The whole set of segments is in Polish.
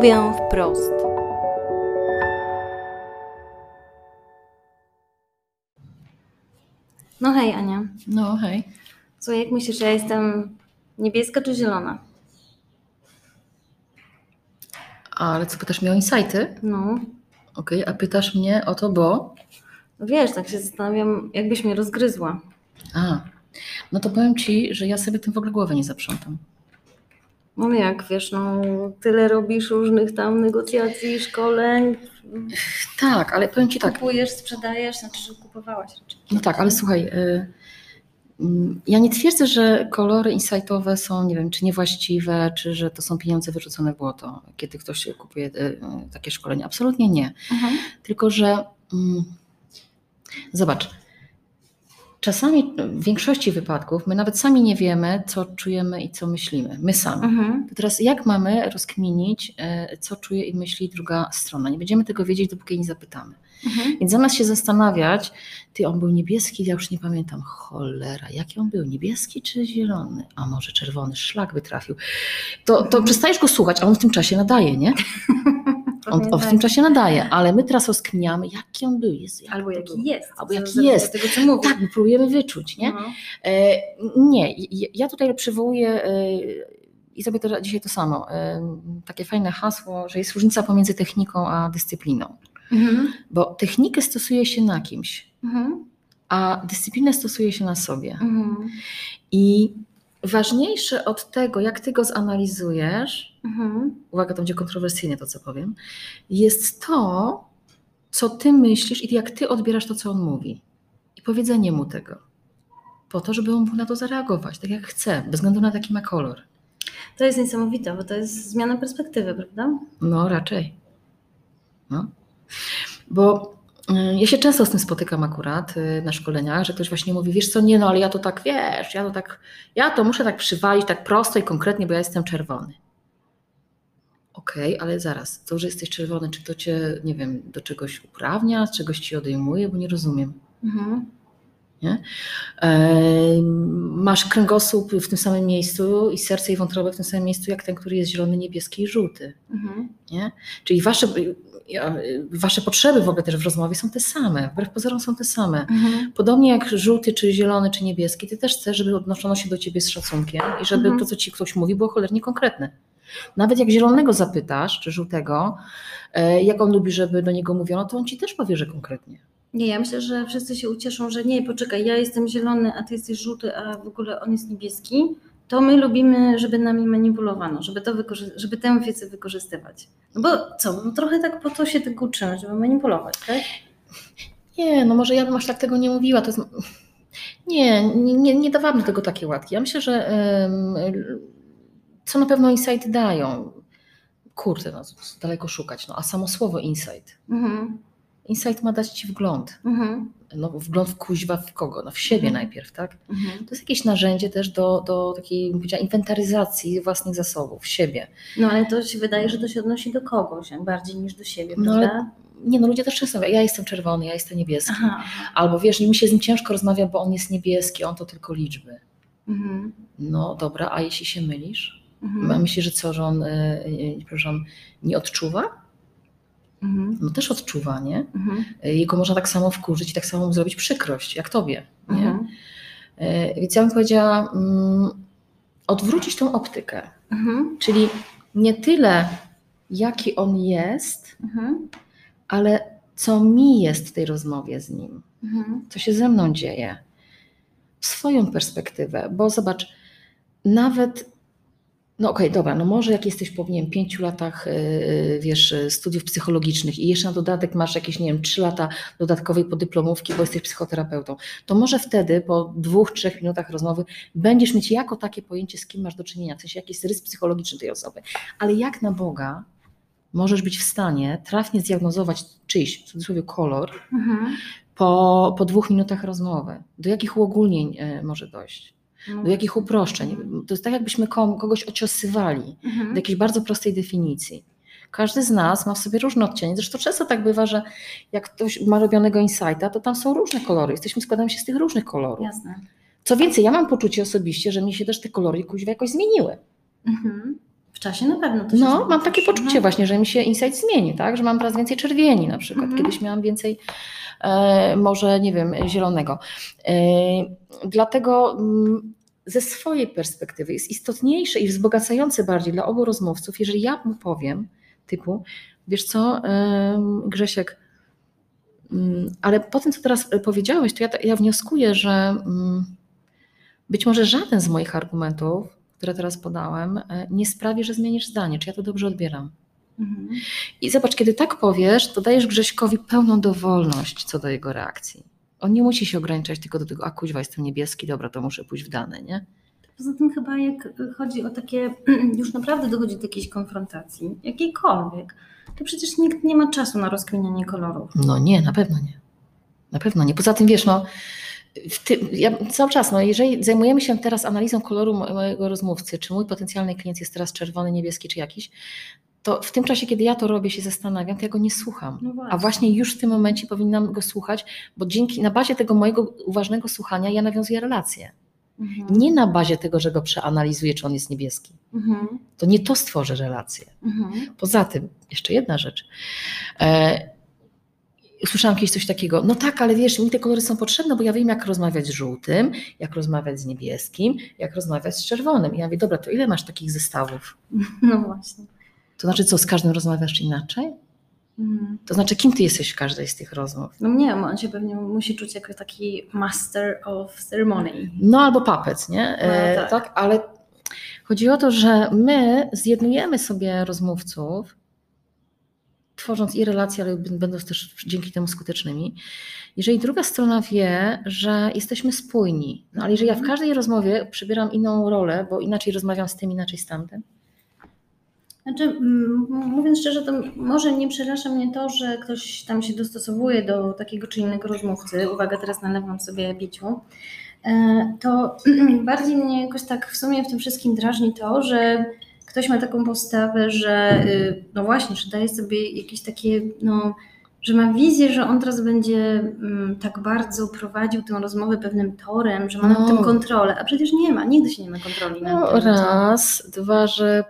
Mówię wprost. No hej Ania, No hej. co jak myślisz, że ja jestem niebieska czy zielona? Ale co, pytasz mnie o insighty? No, Okej, a pytasz mnie o to, bo... no wiesz, tak się zastanawiam, jakbyś mnie rozgryzła. A, no to powiem Ci, że ja sobie tym w ogóle głowy nie zaprzątam. No jak, wiesz, no tyle robisz różnych tam negocjacji, szkoleń, Tak, ale powiem Ci tak, kupujesz, sprzedajesz, znaczy, że kupowałaś raczej. no tak, ale słuchaj, y, mm, ja nie twierdzę, że kolory insightowe są, nie wiem, czy niewłaściwe, czy że to są pieniądze wyrzucone w błoto, kiedy ktoś kupuje y, y, takie szkolenie. Absolutnie nie. Mhm. Tylko, że mm, zobacz, czasami w większości wypadków my nawet sami nie wiemy, co czujemy i co myślimy. My sami. Mhm. To teraz jak mamy rozkminić, e, co czuje i myśli druga strona? Nie będziemy tego wiedzieć, dopóki nie zapytamy. Mhm. Więc zamiast się zastanawiać, ty on był niebieski, ja już nie pamiętam, cholera, jaki on był, niebieski czy zielony? A może czerwony, szlak by trafił. To, to Mhm. przestajesz go słuchać, a on w tym czasie nadaje, nie? On, on w tym czasie nadaje, ale my teraz rozkminiamy, jaki on był. Jezu, jak Albo jaki był. jest. Albo jaki jest. tego, co mówi. Tak, my próbujemy wyczuć, nie? No. E, nie, ja- tutaj przywołuję e, i zrobię to dzisiaj to samo. E, takie fajne hasło, że jest różnica pomiędzy techniką a dyscypliną. Mhm. Bo technikę stosuje się na kimś, Mhm. a dyscyplinę stosuje się na sobie. Mhm. I ważniejsze od tego, jak ty go zanalizujesz, Mhm. uwaga, to będzie kontrowersyjne to, co powiem, jest to, co ty myślisz i jak ty odbierasz to, co on mówi. I powiedzenie mu tego. Po to, żeby on mógł na to zareagować, tak jak chce, bez względu na taki ma kolor. To jest niesamowite, bo to jest zmiana perspektywy, prawda? No, raczej. No. Bo y, ja się często z tym spotykam akurat y, na szkoleniach, że ktoś właśnie mówi, wiesz co, nie no, ale ja to tak, wiesz, ja to tak, ja to muszę tak przywalić tak prosto i konkretnie, bo ja jestem czerwony. Okej, ale zaraz, to, że jesteś czerwony, czy to cię, nie wiem, do czegoś uprawnia, czegoś ci odejmuje, bo nie rozumiem. Mhm. Em, Masz kręgosłup w tym samym miejscu i serce i wątrobę w tym samym miejscu, jak ten, który jest zielony, niebieski i żółty. Mhm. Nie? Czyli wasze, wasze potrzeby w ogóle też w rozmowie są te same, wbrew pozorom są te same. Mhm. Podobnie jak żółty, czy zielony, czy niebieski, ty też chcesz, żeby odnoszono się do ciebie z szacunkiem i żeby Mhm. to, co ci ktoś mówi, było cholernie konkretne. Nawet jak zielonego zapytasz, czy żółtego, e, jak on lubi, żeby do niego mówiono, to on ci też powie, że konkretnie. Nie, ja myślę, że wszyscy się ucieszą, że nie, poczekaj, ja jestem zielony, a ty jesteś żółty, a w ogóle on jest niebieski. To my lubimy, żeby nami manipulowano, żeby, to wykorzy- żeby tę wiedzę wykorzystywać. No bo co, no trochę tak po to się tego uczymy, żeby manipulować, tak? Nie, no może ja bym aż tak tego nie mówiła. To jest... Nie, nie, nie, dawałabym tego takie łatki. Ja myślę, że em, co na pewno insight dają. Kurde, no, daleko szukać. No, a samo słowo insight. Mhm. Insight ma dać ci wgląd. Mhm. No, wgląd w kuźwa w kogo? No, w siebie Mhm. najpierw, tak? Mhm. To jest jakieś narzędzie też do, do takiej inwentaryzacji własnych zasobów, siebie. No ale to się wydaje, że to się odnosi do kogoś, bardziej niż do siebie, No, prawda? Nie no, ludzie też często mówią, ja jestem czerwony, ja jestem niebieski. Aha. Albo wiesz, mi się z nim ciężko rozmawia, bo on jest niebieski, on to tylko liczby. Mhm. No dobra, a jeśli się mylisz? Mhm. myślisz, że co, że on, yy, yy, przepraszam, nie odczuwa? Mhm. No też odczuwa, nie? Mhm. Yy, Jego można tak samo wkurzyć i tak samo mu zrobić przykrość, jak tobie, nie? Mhm. Więc ja bym powiedziała, mm, odwrócić tą optykę. Mhm. Czyli nie tyle, jaki on jest, Mhm. ale co mi jest w tej rozmowie z nim. Co się ze mną dzieje, swoją perspektywę, bo zobacz, nawet, no okej, dobra, no może jak jesteś po, nie wiem, pięciu latach, yy, wiesz, yy, studiów psychologicznych i jeszcze na dodatek masz jakieś, nie wiem, trzy lata dodatkowej podyplomówki, bo jesteś psychoterapeutą, to może wtedy po dwóch, trzech minutach rozmowy będziesz mieć jako takie pojęcie, z kim masz do czynienia, w sensie jaki jest rys psychologiczny tej osoby. Ale jak na Boga możesz być w stanie trafnie zdiagnozować czyjś, w cudzysłowie, kolor, Mhm. po, po dwóch minutach rozmowy. Do jakich uogólnień e, może dojść? No. Do jakich uproszczeń? To jest tak, jakbyśmy kogoś ociosywali Mhm. do jakiejś bardzo prostej definicji. Każdy z nas ma w sobie różne odcienie. Zresztą często tak bywa, że jak ktoś ma robionego insighta, to tam są różne kolory. Jesteśmy, składamy się z tych różnych kolorów. Jasne. Co więcej, ja mam poczucie osobiście, że mi się też te kolory kuźwa jakoś zmieniły. Mhm. W czasie na pewno to się No, mam takie poczucie właśnie, że mi się insight zmieni, tak? Że mam teraz więcej czerwieni na przykład. Mhm. Kiedyś miałam więcej może, nie wiem, zielonego. E, dlatego mm, ze swojej perspektywy jest istotniejsze i wzbogacające bardziej dla obu rozmówców, jeżeli ja mu powiem typu, wiesz co, Grzesiek, mm, ale po tym, co teraz powiedziałeś, to ja, ja wnioskuję, że mm, być może żaden z moich argumentów, które teraz podałem, e, nie sprawi, że zmienisz zdanie. Czy ja to dobrze odbieram? Mhm. I zobacz, kiedy tak powiesz, to dajesz Grześkowi pełną dowolność co do jego reakcji. On nie musi się ograniczać tylko do tego, a kuźwa, jestem niebieski, dobra, to muszę pójść w dane, nie? Poza tym chyba jak chodzi o takie, już naprawdę dochodzi do jakiejś konfrontacji, jakiejkolwiek, to przecież nikt nie ma czasu na rozkminianie kolorów. No nie, na pewno nie. Na pewno nie. Poza tym, wiesz, no, tym, ja cały czas, no, jeżeli zajmujemy się teraz analizą koloru mo- mojego rozmówcy, czy mój potencjalny klient jest teraz czerwony, niebieski, czy jakiś, to w tym czasie, kiedy ja to robię, się zastanawiam, to ja go nie słucham. No właśnie. A właśnie już w tym momencie powinnam go słuchać, bo dzięki, na bazie tego mojego uważnego słuchania ja nawiązuję relację. Mhm. Nie na bazie tego, że go przeanalizuję, czy on jest niebieski. Mhm. To nie to stworzy relację. Mhm. Poza tym, jeszcze jedna rzecz. E, Usłyszałam kiedyś coś takiego, no tak, ale wiesz, mi te kolory są potrzebne, bo ja wiem, jak rozmawiać z żółtym, jak rozmawiać z niebieskim, jak rozmawiać z czerwonym. I ja mówię, dobra, to ile masz takich zestawów? No właśnie. To znaczy, co, z każdym rozmawiasz inaczej? Mhm. To znaczy, kim ty jesteś w każdej z tych rozmów? No nie wiem, on się pewnie musi czuć jako taki master of ceremony. No albo papec, nie? E, No, tak. Ale chodzi o to, że my zjednujemy sobie rozmówców, tworząc i relacje, ale będąc też dzięki temu skutecznymi, jeżeli druga strona wie, że jesteśmy spójni. No ale jeżeli ja w każdej rozmowie przybieram inną rolę, bo inaczej rozmawiam z tym, inaczej z tamtym, Znaczy, mówiąc szczerze, to może nie przeraża mnie to, że ktoś tam się dostosowuje do takiego czy innego rozmówcy. Uwaga, teraz nalewam sobie piciu. E, To bardziej mnie jakoś tak w sumie w tym wszystkim drażni to, że ktoś ma taką postawę, że y, no właśnie, że daje sobie jakieś takie, no, że ma wizję, że on teraz będzie mm, tak bardzo prowadził tę rozmowę pewnym torem, że ma nad No. tym kontrolę, a przecież nie ma, nigdy się nie ma kontroli nad no tym. co- raz, dwa, że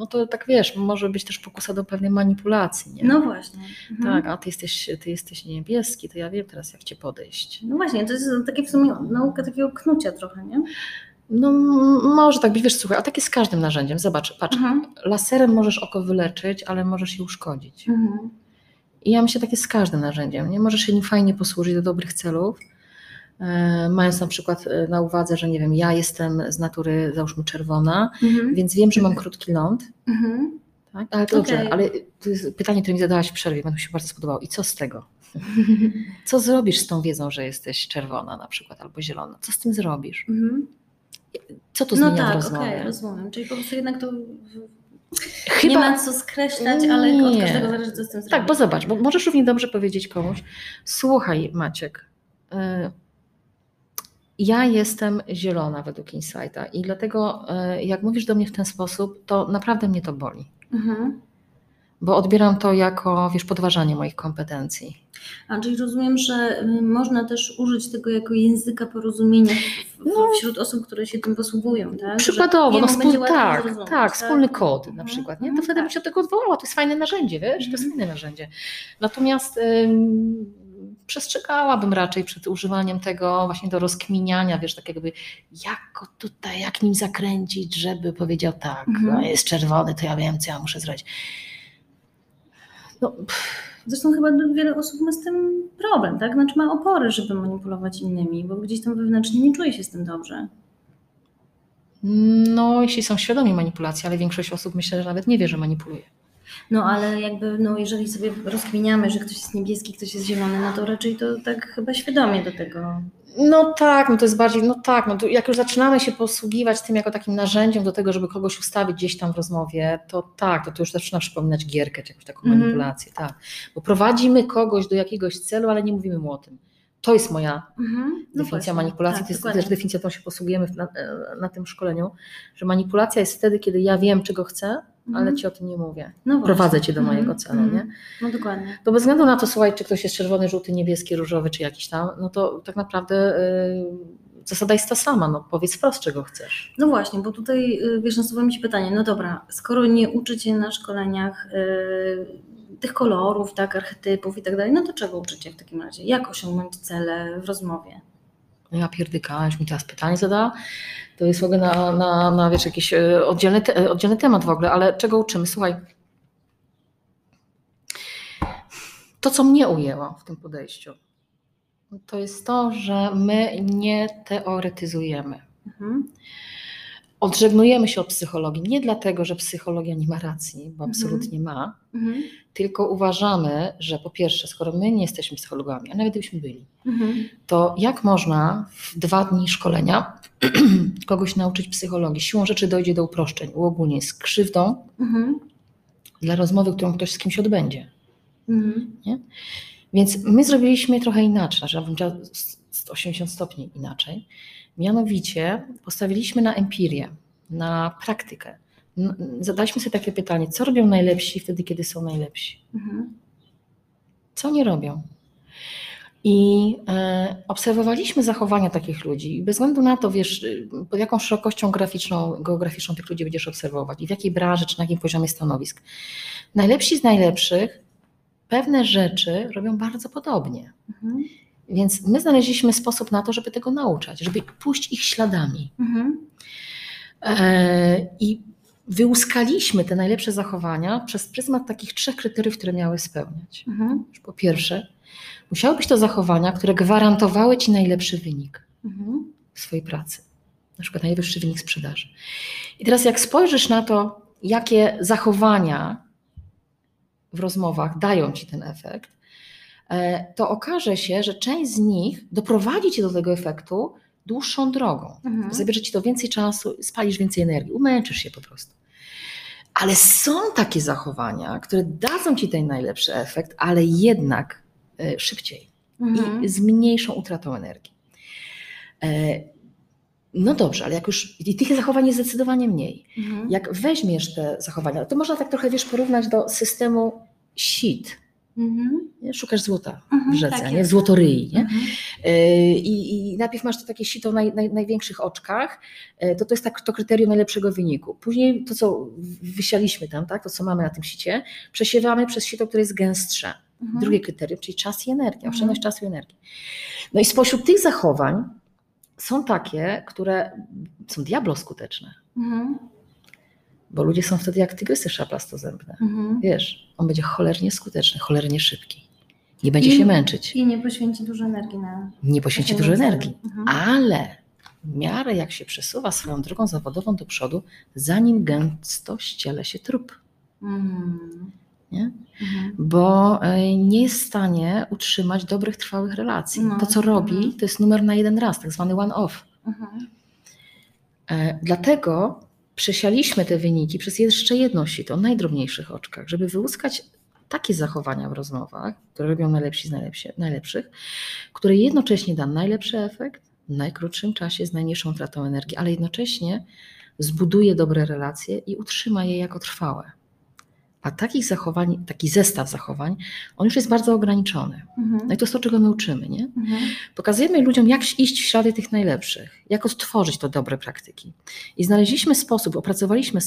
no to tak wiesz, może być też pokusa do pewnej manipulacji, nie? No właśnie. Mhm. Tak, a ty jesteś, ty jesteś niebieski, to ja wiem teraz, jak cię podejść. No właśnie, to jest takie w sumie nauka takiego knucia trochę, nie? No może tak być, wiesz, słuchaj, a tak jest z każdym narzędziem. Zobacz, patrz, Mhm. laserem możesz oko wyleczyć, ale możesz je uszkodzić. Mhm. I ja myślę, tak jest z każdym narzędziem, nie? Możesz się nim fajnie posłużyć do dobrych celów, mając na przykład e, na uwadze, że nie wiem, ja jestem z natury, załóżmy, czerwona, Mhm. więc wiem, że mam krótki ląd, Mhm. tak? Ale dobrze, Okej. ale to jest pytanie, które mi zadałaś w przerwie, bo mi się bardzo spodobało. I co z tego? Co zrobisz z tą wiedzą, że jesteś czerwona na przykład, albo zielona? Co z tym zrobisz? Mhm. Co to No zmienia w tak, rozmowie? okej, rozumiem. Czyli po prostu jednak to w- Chyba, nie ma co skreślać, ale od Nie. każdego zależy, co z tym zrobić. Tak, bo zobacz, bo możesz równie dobrze powiedzieć komuś, słuchaj Maciek, y, ja jestem zielona według Insighta i dlatego y, jak mówisz do mnie w ten sposób, to naprawdę mnie to boli, Mhm. bo odbieram to jako, wiesz, podważanie moich kompetencji. A czyli rozumiem, że można też użyć tego jako języka porozumienia w, No. wśród osób, które się tym posługują, tak? Przykładowo, no wspól, tak, zrozumieć, tak, wspólny kod na Mhm, przykład, nie? mhm, to wtedy tak. bym się od tego odwołała, to jest fajne narzędzie, wiesz, to jest Mhm. fajne narzędzie. Natomiast ym, przestrzegałabym raczej przed używaniem tego właśnie do rozkminiania, wiesz, tak jakby jak go tutaj, jak nim zakręcić, żeby powiedział tak, Mhm. no jest czerwony, to ja wiem, co ja muszę zrobić. No, pff, Zresztą chyba wiele osób ma z tym problem, tak? Znaczy ma opory, żeby manipulować innymi, bo gdzieś tam wewnętrznie nie czuje się z tym dobrze. no, jeśli są świadomi manipulacji, ale większość osób myślę, że nawet nie wie, że manipuluje. No ale jakby, no jeżeli sobie rozkminiamy, że ktoś jest niebieski, ktoś jest zielony, no to raczej to tak chyba świadomie do tego. No tak, no to jest bardziej, no tak, no jak już zaczynamy się posługiwać tym jako takim narzędziem do tego, żeby kogoś ustawić gdzieś tam w rozmowie, to tak, to, to już zaczyna przypominać gierkę, czy jakąś taką Mhm. manipulację, tak. Bo prowadzimy kogoś do jakiegoś celu, ale nie mówimy mu o tym. To jest moja Mhm. No definicja właśnie, manipulacji, tak, to jest dokładnie. też definicja, którą się posługujemy na, na tym szkoleniu, że manipulacja jest wtedy, kiedy ja wiem, czego chcę, ale Mhm. ci o tym nie mówię. No. Prowadzę cię do Mhm, mojego celu, mhm. nie? No dokładnie. To bez względu na to, słuchaj, czy ktoś jest czerwony, żółty, niebieski, różowy, czy jakiś tam, no to tak naprawdę zasada jest ta sama, no powiedz wprost, czego chcesz. No właśnie, bo tutaj y, wiesz, nasuwa mi się pytanie, no dobra, skoro nie uczycie na szkoleniach y, tych kolorów, tak, archetypów i tak dalej, no to czego uczycie w takim razie? Jak osiągnąć cele w rozmowie? No ja pierdykała, już mi teraz pytanie zadała. To jest w ogóle na, na, na wiesz, jakiś e, oddzielny, te, e, oddzielny temat w ogóle, ale czego uczymy? Słuchaj, to co mnie ujęło w tym podejściu, to jest to, że my nie teoretyzujemy. Mhm. Odżegnujemy się od psychologii nie dlatego, że psychologia nie ma racji, bo Mhm. absolutnie ma, Mhm. tylko uważamy, że po pierwsze, skoro my nie jesteśmy psychologami, a nawet gdybyśmy byli, Mhm. to jak można w dwa dni szkolenia kogoś nauczyć psychologii? Siłą rzeczy dojdzie do uproszczeń, uogólnień, z krzywdą Mhm. dla rozmowy, którą ktoś z kimś odbędzie. Mhm. Więc my zrobiliśmy trochę inaczej, znaczy bym chciała 180 stopni inaczej. Mianowicie postawiliśmy na empirię, na praktykę. Zadaliśmy sobie takie pytanie, co robią najlepsi wtedy, kiedy są najlepsi? Mhm. Co nie robią? I e, obserwowaliśmy zachowania takich ludzi. I bez względu na to, wiesz, pod jaką szerokością graficzną, geograficzną tych ludzi będziesz obserwować i w jakiej branży, czy na jakim poziomie stanowisk. Najlepsi z najlepszych pewne rzeczy robią bardzo podobnie. Mhm. Więc my znaleźliśmy sposób na to, żeby tego nauczać, żeby pójść ich śladami. Mhm. E, I wyłuskaliśmy te najlepsze zachowania przez pryzmat takich trzech kryteriów, które miały spełniać. Mhm. Po pierwsze, musiały być to zachowania, które gwarantowały ci najlepszy wynik Mhm. w swojej pracy, na przykład najwyższy wynik sprzedaży. I teraz, jak spojrzysz na to, jakie zachowania w rozmowach dają ci ten efekt, to okaże się, że część z nich doprowadzi cię do tego efektu dłuższą drogą. Mhm. Zabierze ci to więcej czasu, spalisz więcej energii, umęczysz się po prostu. Ale są takie zachowania, które dadzą ci ten najlepszy efekt, ale jednak e, szybciej Mhm. i z mniejszą utratą energii. E, No dobrze, ale jak już i tych zachowań jest zdecydowanie mniej. Mhm. Jak weźmiesz te zachowania, to można tak trochę wiesz porównać do systemu sit. Mhm. Szukasz złota Mhm, w rzece, tak nie? w złotoryi. Nie? Mhm. E, I, I najpierw masz to takie sito na naj, naj, największych oczkach, e, to to jest tak, to kryterium najlepszego wyniku. Później to, co wysialiśmy tam, tak, to co mamy na tym sicie, przesiewamy przez sito, które jest gęstsze. Mhm. Drugie kryterium, czyli czas i energia, Mhm. oszczędność czasu i energii. No i spośród tych zachowań są takie, które są diablo skuteczne, Mhm. Bo ludzie są wtedy jak tygrysy szablastozębne. Mhm. Wiesz, on będzie cholernie skuteczny, cholernie szybki. Nie będzie I- się męczyć, I nie poświęci dużo energii na. nie poświęci dużo energii. Mhm. Ale w miarę jak się przesuwa swoją drogą zawodową do przodu, zanim gęsto ściele się trup. Mhm. Nie? Mhm. Bo e, nie jest w stanie utrzymać dobrych, trwałych relacji. No, To, co robi, mhm. to jest numer na jeden raz, tak zwany one-off. Mhm. E, Dlatego przesialiśmy te wyniki przez jeszcze jedno sito, najdrobniejszych oczkach, żeby wyłuskać takie zachowania w rozmowach, które robią najlepsi z najlepszych, które jednocześnie da najlepszy efekt w najkrótszym czasie z najmniejszą utratą energii, ale jednocześnie zbuduje dobre relacje i utrzyma je jako trwałe. A takich zachowań, taki zestaw zachowań, on już jest bardzo ograniczony. Mhm. No i to jest to, czego my uczymy, nie? Mhm. Pokazujemy ludziom, jak iść w ślady tych najlepszych, jak odtworzyć to dobre praktyki. I znaleźliśmy sposób, opracowaliśmy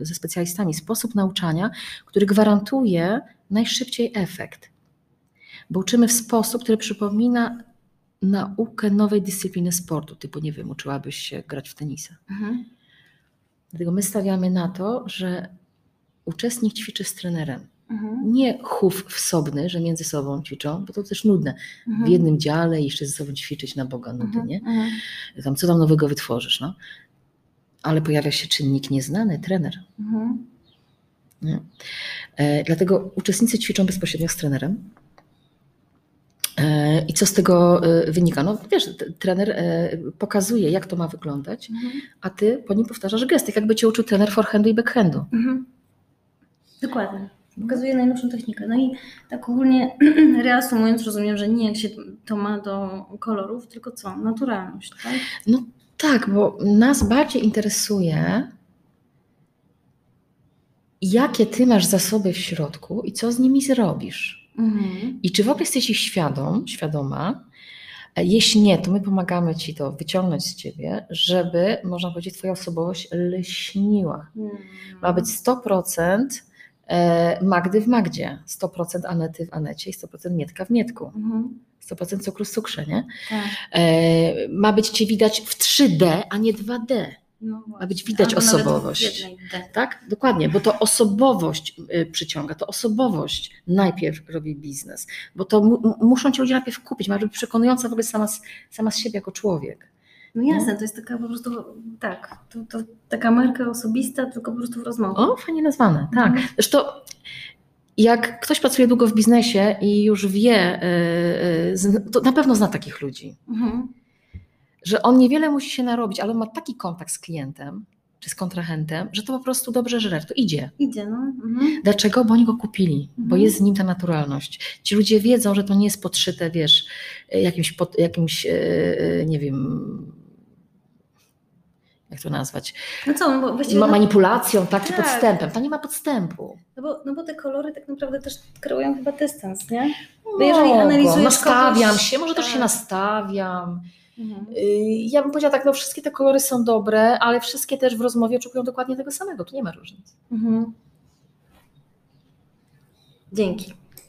ze specjalistami sposób nauczania, który gwarantuje najszybciej efekt. Bo uczymy w sposób, który przypomina naukę nowej dyscypliny sportu, typu, nie wiem, uczyłabyś się grać w tenisa. Mhm. Dlatego my stawiamy na to, że uczestnik ćwiczy z trenerem. Mhm. Nie chów wsobny, że między sobą ćwiczą, bo to też nudne. w Mhm. jednym dziale jeszcze ze sobą ćwiczyć na Boga nudy, Mhm. nie? Mhm. Tam co tam nowego wytworzysz, no? Ale pojawia się czynnik nieznany, trener. Mhm. Nie? E, dlatego uczestnicy ćwiczą bezpośrednio z trenerem. E, I co z tego e, wynika? No wiesz, trener e, pokazuje, jak to ma wyglądać, Mhm. a ty po nim powtarzasz gesty, jakby cię uczył trener forehandu i backhandu. Mhm. Dokładnie. Pokazuje najnowszą technikę. No i tak ogólnie reasumując, rozumiem, że nie jak się to ma do kolorów, tylko co? Naturalność, tak? Tak, bo nas bardziej interesuje, jakie ty masz zasoby w środku i co z nimi zrobisz. Mhm. I czy w ogóle jesteś ich świadom, świadoma, Jeśli nie, to my pomagamy Ci to wyciągnąć z Ciebie, żeby, można powiedzieć, Twoja osobowość lśniła. Hmm. Ma być 100% e, Magdy w Magdzie, 100% Anety w Anecie i 100% Mietka w Mietku. Mhm. 100% cukru w cukrze, nie? Tak. E, ma być Cię widać w 3D, a nie 2D. No. Ma być widać osobowość. Tak? Dokładnie, bo to osobowość y, przyciąga, to osobowość najpierw robi biznes, bo to mu, muszą Cię ludzie najpierw kupić, ma być przekonująca w ogóle sama sama z siebie jako człowiek. No jasne, to jest taka po prostu, tak, to, to taka marka osobista, tylko po prostu w rozmowie. O, fajnie nazwane, tak. Mhm. Zresztą jak ktoś pracuje długo w biznesie i już wie, y, zn- to na pewno zna takich ludzi, Mhm. że on niewiele musi się narobić, ale on ma taki kontakt z klientem czy z kontrahentem, że to po prostu dobrze żre, to idzie. Idzie, no. Mhm. Dlaczego? Bo oni go kupili, bo Mhm. jest z nim ta naturalność. Ci ludzie wiedzą, że to nie jest podszyte, wiesz, jakimś, pod, jakimś e, e, nie wiem, jak to nazwać, No co, no bo właściwie, ma no, manipulacją, tak, czy Tak. podstępem. To nie ma podstępu. no, bo, no bo te kolory tak naprawdę też kreują chyba dystans, nie? Bo jeżeli Mogą. analizujesz Nastawiam kogoś- się, może też się tak. nastawiam. Mhm. Y, Ja bym powiedziała tak, no wszystkie te kolory są dobre, ale wszystkie też w rozmowie oczekują dokładnie tego samego, tu nie ma różnic. Mhm. Dzięki.